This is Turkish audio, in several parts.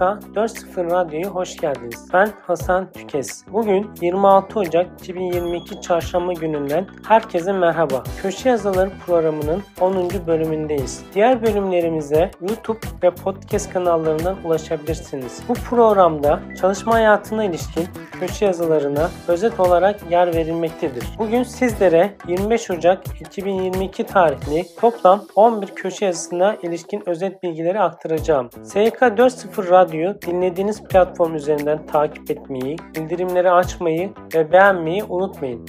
BYK 4.0 Radyo'ya hoş geldiniz. Ben Hasan Tükes. Bugün 26 Ocak 2022 Çarşamba gününden herkese merhaba. Köşe Yazıları programının 10. bölümündeyiz. Diğer bölümlerimize YouTube ve podcast kanallarından ulaşabilirsiniz. Bu programda çalışma hayatına ilişkin köşe yazılarına özet olarak yer verilmektedir. Bugün sizlere 25 Ocak 2022 tarihli toplam 11 köşe yazısına ilişkin özet bilgileri aktaracağım. SYK 4.0 Radyo dinlediğiniz platform üzerinden takip etmeyi, bildirimleri açmayı ve beğenmeyi unutmayın.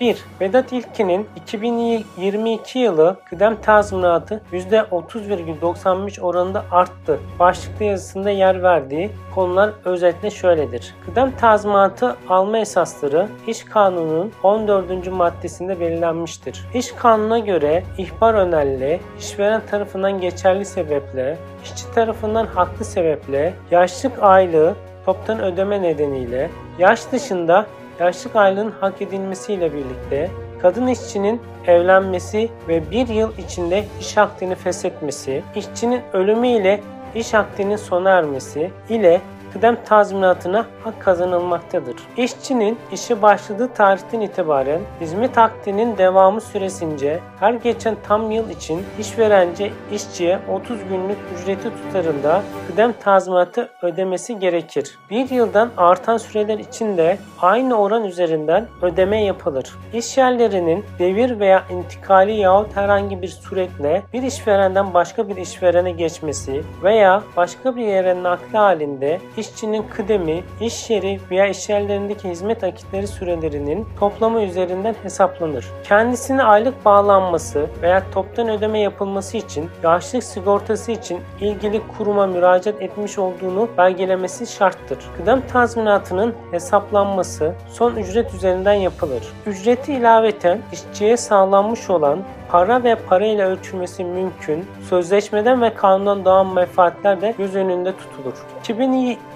1. Vedat İlkin'in 2022 yılı kıdem tazminatı %30,95 oranında arttı. Başlıklı yazısında yer verdiği konular özetle şöyledir. Kıdem tazminatı alma esasları İş Kanunu'nun 14. maddesinde belirlenmiştir. İş Kanunu'na göre ihbar önerli, işveren tarafından geçerli sebeple, işçi tarafından haklı sebeple, yaşlık aylığı toptan ödeme nedeniyle, yaş dışında yaşlık aylığın hak edilmesiyle birlikte kadın işçinin evlenmesi ve bir yıl içinde iş akdini feshetmesi, işçinin ölümüyle iş akdinin sona ermesi ile kıdem tazminatına hak kazanılmaktadır. İşçinin işe başladığı tarihten itibaren hizmet akdinin devamı süresince her geçen tam yıl için işverence işçiye 30 günlük ücreti tutarında kıdem tazminatı ödemesi gerekir. Bir yıldan artan süreler için de aynı oran üzerinden ödeme yapılır. İş yerlerinin devir veya intikali yahut herhangi bir suretle bir işverenden başka bir işverene geçmesi veya başka bir yere nakli halinde işçinin kıdemi, iş yeri veya iş yerlerindeki hizmet akitleri sürelerinin toplamı üzerinden hesaplanır. Kendisine aylık bağlanması veya toptan ödeme yapılması için yaşlık sigortası için ilgili kuruma müracaat etmiş olduğunu belgelemesi şarttır. Kıdem tazminatının hesaplanması son ücret üzerinden yapılır. Ücreti ilaveten işçiye sağlanmış olan para ve para ile ölçülmesi mümkün, sözleşmeden ve kanundan doğan menfaatler de göz önünde tutulur.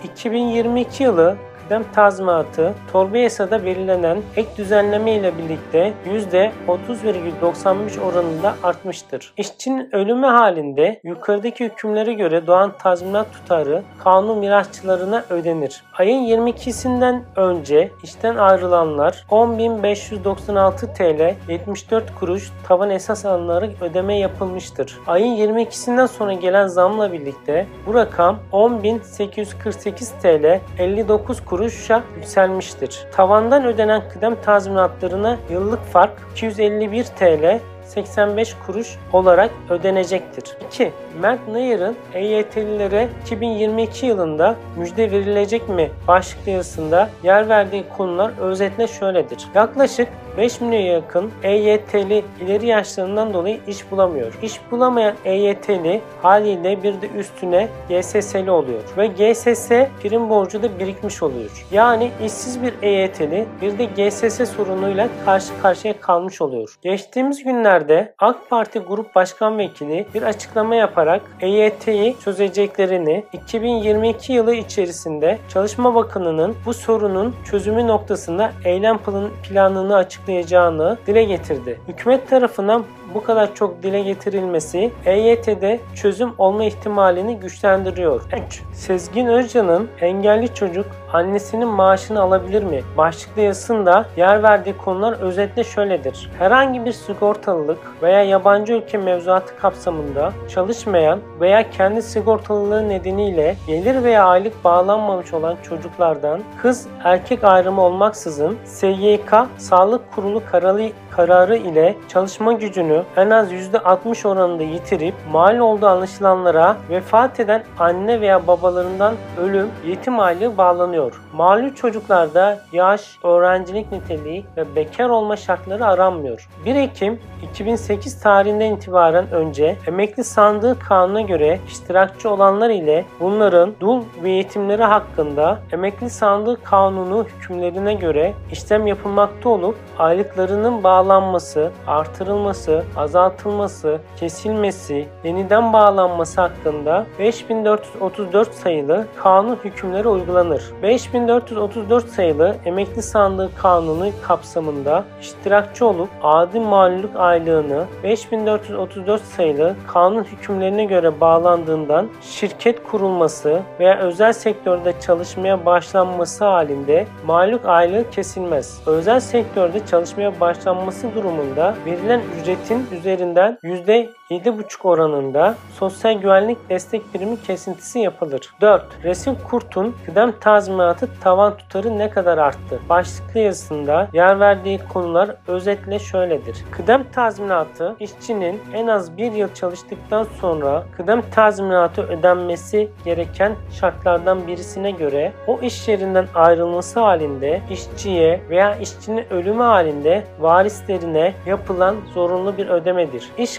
2022 yılı kıdem tazminatı torba yasada belirlenen ek düzenleme ile birlikte %30,95 oranında artmıştır. İşçinin ölümü halinde yukarıdaki hükümlere göre doğan tazminat tutarı kanun mirasçılarına ödenir. Ayın 22'sinden önce işten ayrılanlar 10.596 TL 74 kuruş tavan esas alınarak ödeme yapılmıştır. Ayın 22'sinden sonra gelen zamla birlikte bu rakam 10.848 TL 59 kuruşa yükselmiştir. Tavandan ödenen kıdem tazminatlarına yıllık fark 251 TL 85 kuruş olarak ödenecektir. 2. Mert Nayır'ın EYT'lilere 2022 yılında müjde verilecek mi başlıklı yazısında yer verdiği konular özetle şöyledir. Yaklaşık 5 milyon yakın EYT'li ileri yaşlarından dolayı iş bulamıyor. İş bulamayan EYT'li haliyle bir de üstüne GSS'li oluyor. Ve GSS prim borcu da birikmiş oluyor. Yani işsiz bir EYT'li bir de GSS sorunuyla karşı karşıya kalmış oluyor. Geçtiğimiz günlerde AK Parti Grup Başkan Vekili bir açıklama yaparak EYT'yi çözeceklerini 2022 yılı içerisinde Çalışma Bakanı'nın bu sorunun çözümü noktasında eylem planını açıkladı açıklayacağını dile getirdi. Hükümet tarafından bu kadar çok dile getirilmesi EYT'de çözüm olma ihtimalini güçlendiriyor. 3. Sezgin Özcan'ın engelli çocuk annesinin maaşını alabilir mi? Başlıklı yazısında yer verdiği konular özetle şöyledir. Herhangi bir sigortalılık veya yabancı ülke mevzuatı kapsamında çalışmayan veya kendi sigortalılığı nedeniyle gelir veya aylık bağlanmamış olan çocuklardan kız erkek ayrımı olmaksızın SYK Sağlık Kurulu kararı, kararı ile çalışma gücünü en az %60 oranında yitirip mal olduğu anlaşılanlara vefat eden anne veya babalarından ölüm yetim aylığı bağlanıyor. Mağlup çocuklarda yaş, öğrencilik niteliği ve bekar olma şartları aranmıyor. 1 Ekim 2008 tarihinden itibaren önce emekli sandığı kanuna göre iştirakçı olanlar ile bunların dul ve yetimleri hakkında emekli sandığı kanunu hükümlerine göre işlem yapılmakta olup aylıklarının bağlanması, artırılması, azaltılması, kesilmesi, yeniden bağlanması hakkında 5434 sayılı kanun hükümleri uygulanır. 5434 sayılı emekli sandığı kanunu kapsamında iştirakçı olup adi mağlulluk aylığını 5434 sayılı kanun hükümlerine göre bağlandığından şirket kurulması veya özel sektörde çalışmaya başlanması halinde maluk aylığı kesilmez. Özel sektörde çalışmaya başlanması durumunda verilen ücretin üzerinden %7,5 oranında sosyal güvenlik destek primi kesintisi yapılır. 4. Resim Kurt'un kıdem tazminatı tavan tutarı ne kadar arttı? Başlıklı yazısında yer verdiği konular özetle şöyledir. Kıdem tazminatı işçinin en az bir yıl çalıştıktan sonra kıdem tazminatı ödenmesi gereken şartlardan birisine göre o iş yerinden ayrılması halinde işçiye veya işçinin ölümü halinde varislerine yapılan zorunlu bir ödemedir. İş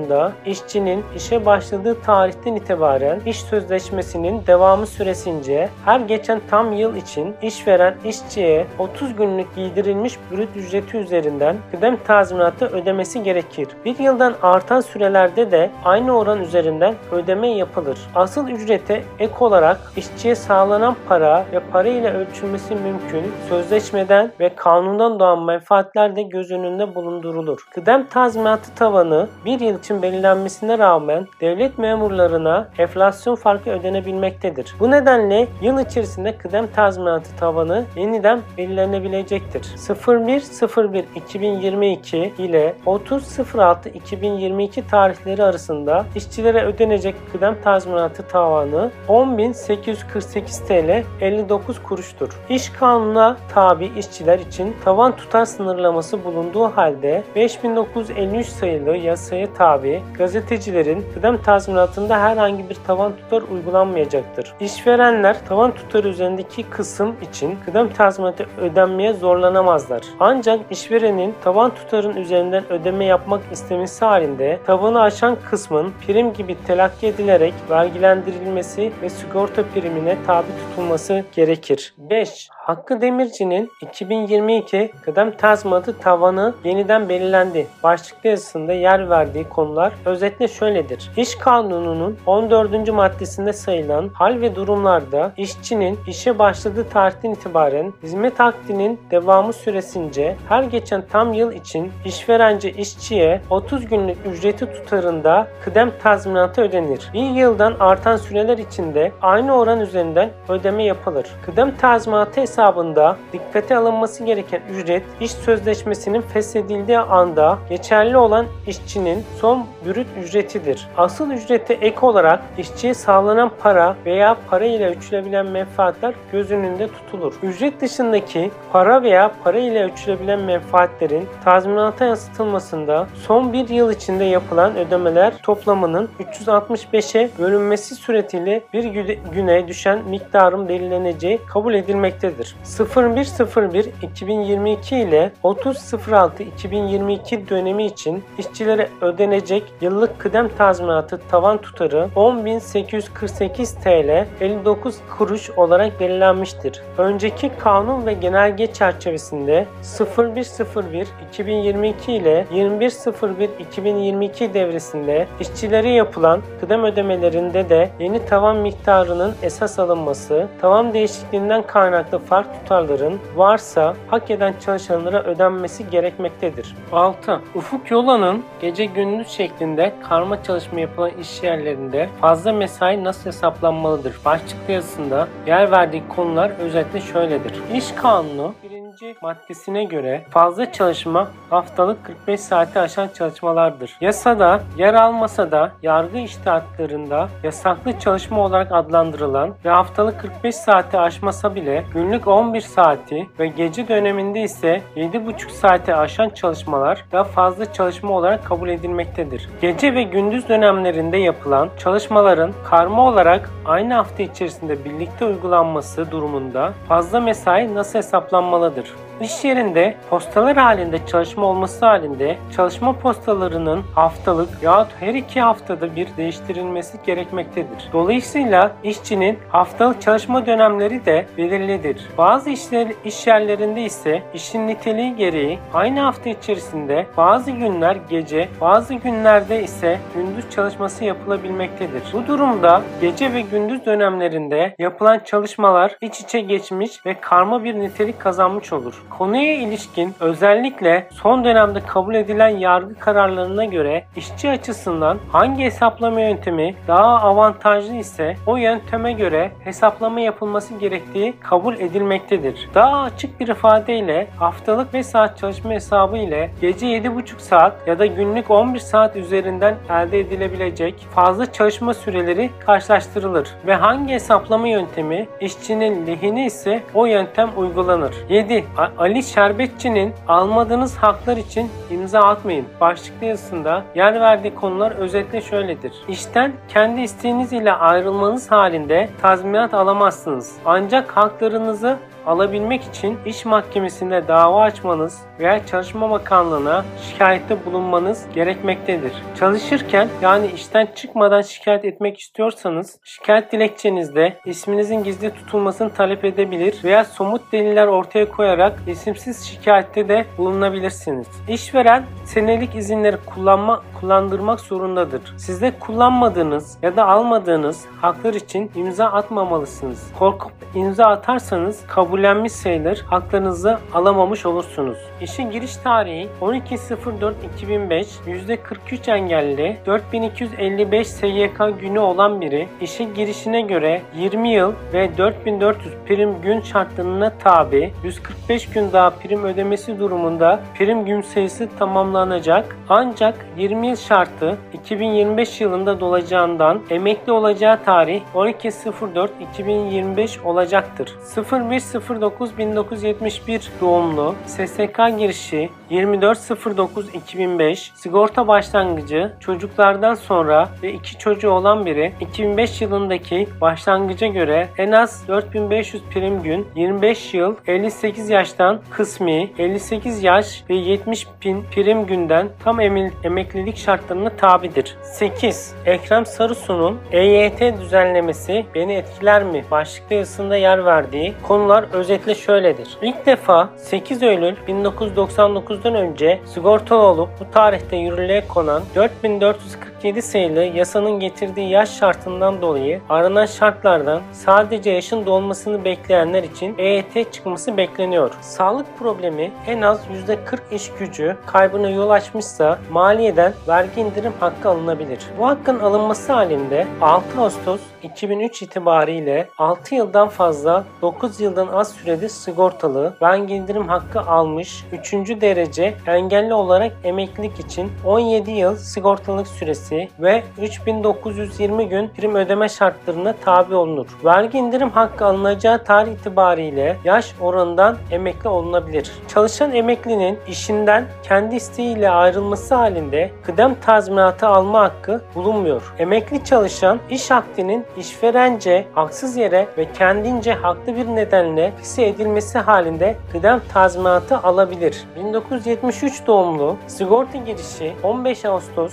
kanununda işçinin işe başladığı tarihten itibaren iş sözleşmesinin devamı süresince her geçen tam yıl için işveren işçiye 30 günlük giydirilmiş brüt ücreti üzerinden kıdem tazminatı ödemesi gerekir. Bir yıldan artan sürelerde de aynı oran üzerinden ödeme yapılır. Asıl ücrete ek olarak işçiye sağlanan para ve para ile ölçülmesi mümkün sözleşmeden ve kanundan doğan menfaatler de göz önünde bulundurulur. Kıdem tazminatı tavanı bir yıl için belirlenmesine rağmen devlet memurlarına enflasyon farkı ödenebilmektedir. Bu nedenle yıl içerisinde kıdem tazminatı tavanı yeniden belirlenebilecektir. 01.01.2022 ile 30.06.2022 tarihleri arasında işçilere ödenecek kıdem tazminatı tavanı 10.848 TL 59 kuruştur. İş kanununa tabi işçiler için tavan tutar sınırlaması bulunduğu halde 5953 sayılı yasaya tabi gazetecilerin kıdem tazminatında herhangi bir tavan tutar uygulanmayacaktır. İşverenler tavan tutarı üzerindeki kısım için kıdem tazminatı ödenmeye zorlanamazlar. Ancak işverenin tavan tutarın üzerinden ödeme yapmak istemesi halinde tavanı aşan kısmın prim gibi telakki edilerek vergilendirilmesi ve sigorta primine tabi tutulması gerekir. 5. Hakkı Demirci'nin 2022 kıdem tazminatı tavanı yeniden belirlendi. Başlıklı yazısında yer verdiği konular özetle şöyledir. İş kanununun 14. maddesinde sayılan hal ve durumlarda işçinin işe başladığı tarihten itibaren hizmet akdinin devamı süresince her geçen tam yıl için işverence işçiye 30 günlük ücreti tutarında kıdem tazminatı ödenir. Bir yıldan artan süreler içinde aynı oran üzerinden ödeme yapılır. Kıdem tazminatı hesabında dikkate alınması gereken ücret iş sözleşmesinin feshedildiği anda geçerli olan işçinin son bürüt ücretidir. Asıl ücrete ek olarak işçiye sağlanan para veya para ile ölçülebilen menfaatler göz önünde tutulur. Ücret dışındaki para veya para ile ölçülebilen menfaatlerin tazminata yansıtılmasında son bir yıl içinde yapılan ödemeler toplamının 365'e bölünmesi suretiyle bir güne düşen miktarın belirleneceği kabul edilmektedir. 01.01.2022 ile 30.06.2022 dönemi için işçilere ödenecek yıllık kıdem tazminatı tavan tutarı 10.848 TL 59 kuruş olarak belirlenmiştir. Önceki kanun ve genelge çerçevesinde 01.01.2022 ile 21.01.2022 devresinde işçilere yapılan kıdem ödemelerinde de yeni tavan miktarının esas alınması, tavan değişikliğinden kaynaklı fark tutarların varsa hak eden çalışanlara ödenmesi gerekmektedir. 6. Ufuk Yola'nın gece gündüz şeklinde karma çalışma yapılan iş yerlerinde fazla mesai nasıl hesaplanmalıdır? Başlıklı yazısında yer verdiği konular özetle şöyledir. İş kanunu 1 maddesine göre fazla çalışma haftalık 45 saati aşan çalışmalardır. Yasada yer almasa da yargı iştahatlarında yasaklı çalışma olarak adlandırılan ve haftalık 45 saati aşmasa bile günlük 11 saati ve gece döneminde ise 7,5 saati aşan çalışmalar da fazla çalışma olarak kabul edilmektedir. Gece ve gündüz dönemlerinde yapılan çalışmaların karma olarak aynı hafta içerisinde birlikte uygulanması durumunda fazla mesai nasıl hesaplanmalıdır? быть. İş yerinde postalar halinde çalışma olması halinde çalışma postalarının haftalık yahut her iki haftada bir değiştirilmesi gerekmektedir. Dolayısıyla işçinin haftalık çalışma dönemleri de belirlidir. Bazı işler, iş yerlerinde ise işin niteliği gereği aynı hafta içerisinde bazı günler gece, bazı günlerde ise gündüz çalışması yapılabilmektedir. Bu durumda gece ve gündüz dönemlerinde yapılan çalışmalar iç içe geçmiş ve karma bir nitelik kazanmış olur. Konuya ilişkin özellikle son dönemde kabul edilen yargı kararlarına göre işçi açısından hangi hesaplama yöntemi daha avantajlı ise o yönteme göre hesaplama yapılması gerektiği kabul edilmektedir. Daha açık bir ifadeyle haftalık ve saat çalışma hesabı ile gece 7,5 saat ya da günlük 11 saat üzerinden elde edilebilecek fazla çalışma süreleri karşılaştırılır ve hangi hesaplama yöntemi işçinin lehine ise o yöntem uygulanır. 7. Ali Şerbetçi'nin almadığınız haklar için imza atmayın başlıklı yazısında yer verdiği konular özetle şöyledir. İşten kendi isteğiniz ile ayrılmanız halinde tazminat alamazsınız. Ancak haklarınızı alabilmek için iş mahkemesinde dava açmanız veya Çalışma Bakanlığı'na şikayette bulunmanız gerekmektedir. Çalışırken yani işten çıkmadan şikayet etmek istiyorsanız şikayet dilekçenizde isminizin gizli tutulmasını talep edebilir veya somut deliller ortaya koyarak isimsiz şikayette de bulunabilirsiniz. İşveren senelik izinleri kullanma, kullandırmak zorundadır. Sizde kullanmadığınız ya da almadığınız haklar için imza atmamalısınız. Korkup imza atarsanız kabullenmiş sayılır, haklarınızı alamamış olursunuz. İşin giriş tarihi 12.04.2005, %43 engelli, 4255 SYK günü olan biri işin girişine göre 20 yıl ve 4400 prim gün şartlarına tabi, 145 gün daha prim ödemesi durumunda prim gün sayısı tamamlanacak. Ancak 20 yıl şartı 2025 yılında dolacağından emekli olacağı tarih 12.04.2025 olacaktır. 01.09.1971 doğumlu SSK girişi 24.09.2005 sigorta başlangıcı çocuklardan sonra ve iki çocuğu olan biri 2005 yılındaki başlangıca göre en az 4500 prim gün 25 yıl 58 yaştan kısmi 58 yaş ve 70 bin prim günden tam emeklilik şartlarına tabidir. 8. Ekrem Sarısu'nun EYT düzenlemesi beni etkiler mi? Başlıklı yazısında yer verdiği konular özetle şöyledir. İlk defa 8 Eylül 1999'dan önce sigortalı olup bu tarihte yürürlüğe konan 4447 sayılı yasanın getirdiği yaş şartından dolayı aranan şartlardan sadece yaşın dolmasını bekleyenler için EYT çıkması bekleniyor. Sağlık problemi en az %40 iş gücü kaybına yol açmışsa maliyeden vergi indirim hakkı alınabilir. Bu hakkın alınması halinde 6 Ağustos 2003 itibariyle 6 yıldan fazla 9 yıldan az sürede sigortalı vergi indirim hakkı almış 3. derece engelli olarak emeklilik için 17 yıl sigortalılık süresi ve 3920 gün prim ödeme şartlarına tabi olunur. Vergi indirim hakkı alınacağı tarih itibariyle yaş oranından emekli olunabilir. Çalışan emeklinin işinden kendi isteğiyle ayrılması halinde kıdem tazminatı alma hakkı bulunmuyor. Emekli çalışan iş akdinin işverence haksız yere ve kendince haklı bir nedenle fisi edilmesi halinde kıdem tazminatı alabilir. 1973 doğumlu sigorta girişi 15 Ağustos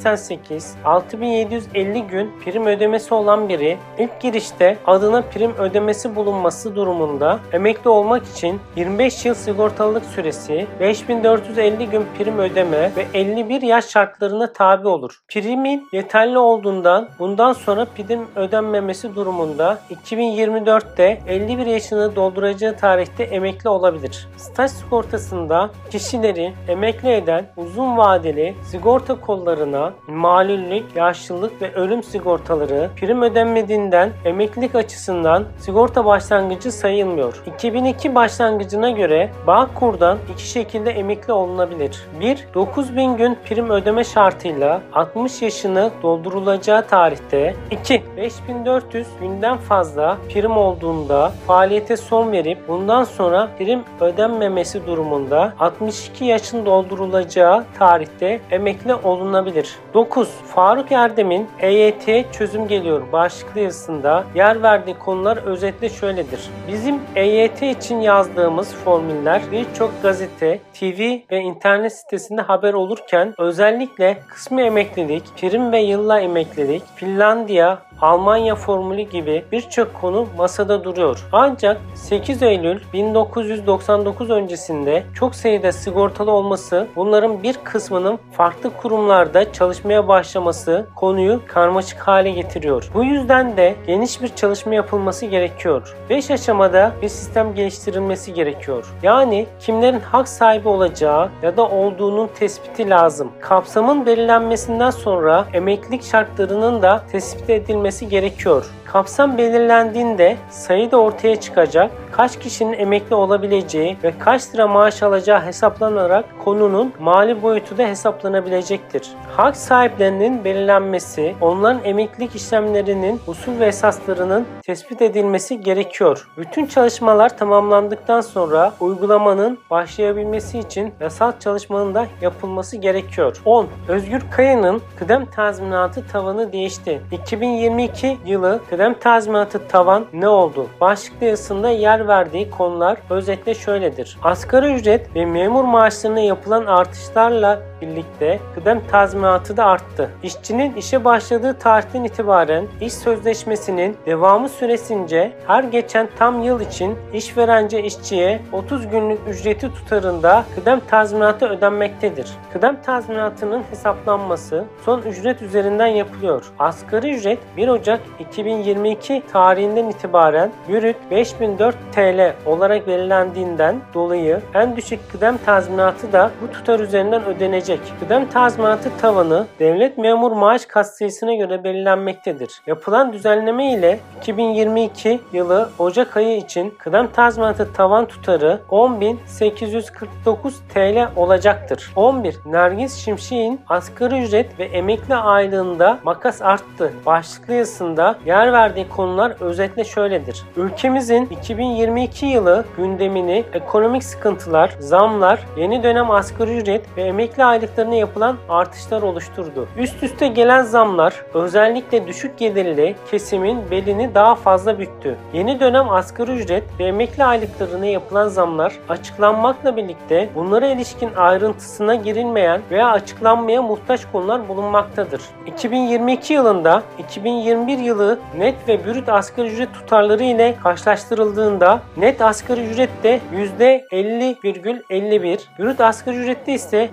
1988 6750 gün prim ödemesi olan biri ilk girişte adına prim ödemesi bulunması durumunda emekli olmak için 25 yıl sigortalılık süresi, 5450 gün prim ödeme ve 51 yaş şartlarına tabi olur. Primin yeterli olduğundan bundan sonra prim ödenmemesi durumunda 2024'te 51 yaşını dolduracağı tarihte emekli olabilir. Staj sigortasında kişileri emekli eden uzun vadeli sigorta kollarına malüllük, yaşlılık ve ölüm sigortaları prim ödenmediğinden emeklilik açısından sigorta başlangıcı sayılmıyor. 2002 başlangıcına göre Bağkur'dan iki şekilde emekli olunabilir. 1. 9000 gün prim ödeme şartıyla 60 yaşını doldurulacağı tarihte 2. 5400 günden fazla prim olduğunda faaliyete son verip bundan sonra prim ödenmemesi durumunda 62 yaşın doldurulacağı tarihte emekli olunabilir. 9. Faruk Erdem'in EYT çözüm geliyor başlıklı yazısında yer verdiği konular özetle şöyledir. Bizim EYT için yazdığımız formüller birçok gazete, TV ve internet sitesinde haber olurken özellikle kısmi emeklilik, prim ve yılla emeklilik, Finlandiya, Almanya formülü gibi birçok konu masada duruyor. Ancak 8 Eylül 1999 öncesinde çok sayıda sigortalı olması bunların bir kısmının farklı kurumlarda çalışmaya başlaması konuyu karmaşık hale getiriyor. Bu yüzden de geniş bir çalışma yapılması gerekiyor. 5 aşamada bir sistem geliştirilmesi gerekiyor. Yani kimlerin hak sahibi olacağı ya da olduğunun tespiti lazım. Kapsamın belirlenmesinden sonra emeklilik şartlarının da tespit edilmesi gerekiyor. Kapsam belirlendiğinde sayı da ortaya çıkacak, kaç kişinin emekli olabileceği ve kaç lira maaş alacağı hesaplanarak konunun mali boyutu da hesaplanabilecektir. Hak sahiplerinin belirlenmesi, onların emeklilik işlemlerinin usul ve esaslarının tespit edilmesi gerekiyor. Bütün çalışmalar tamamlandıktan sonra uygulamanın başlayabilmesi için yasal çalışmanın da yapılması gerekiyor. 10. Özgür Kaya'nın kıdem tazminatı tavanı değişti. 2022 yılı kıdem tazminatı tavan ne oldu? Başlıklı yazısında yer verdiği konular özetle şöyledir. Asgari ücret ve memur maaşlarına yapılan artışlarla birlikte kıdem tazminatı da arttı. İşçinin işe başladığı tarihten itibaren iş sözleşmesinin devamı süresince her geçen tam yıl için işverence işçiye 30 günlük ücreti tutarında kıdem tazminatı ödenmektedir. Kıdem tazminatının hesaplanması son ücret üzerinden yapılıyor. Asgari ücret 1 Ocak 2022 tarihinden itibaren bürüt 5004 TL olarak belirlendiğinden dolayı en düşük kıdem tazminatı da bu tutar üzerinden ödenecek. Kıdem tazminatı tavanı devlet memur maaş katsayısına göre belirlenmektedir. Yapılan düzenleme ile 2022 yılı Ocak ayı için kıdem tazminatı tavan tutarı 10.849 TL olacaktır. 11. Nergis Şimşek'in asgari ücret ve emekli aylığında makas arttı. Başlıklı yazısında yer verdiği konular özetle şöyledir. Ülkemizin 2022 yılı gündemini ekonomik sıkıntılar, zamlar, yeni dönem asgari ücret ve emekli aylıklarına yapılan artışlar oluşturdu. Üst üste gelen zamlar özellikle düşük gelirli kesimin belini daha fazla büktü. Yeni dönem asgari ücret ve emekli aylıklarına yapılan zamlar açıklanmakla birlikte bunlara ilişkin ayrıntısına girilmeyen veya açıklanmaya muhtaç konular bulunmaktadır. 2022 yılında 2021 yılı net ve brüt asgari ücret tutarları ile karşılaştırıldığında net asgari ücrette %50,51, brüt asgari ücrette ise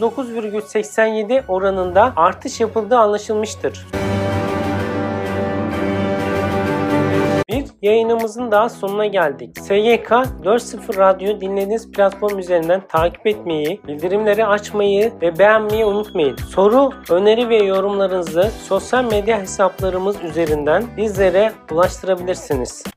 %39,87 oranında artış yapıldığı anlaşılmıştır. Bir yayınımızın daha sonuna geldik. SYK 4.0 Radyo dinlediğiniz platform üzerinden takip etmeyi, bildirimleri açmayı ve beğenmeyi unutmayın. Soru, öneri ve yorumlarınızı sosyal medya hesaplarımız üzerinden bizlere ulaştırabilirsiniz.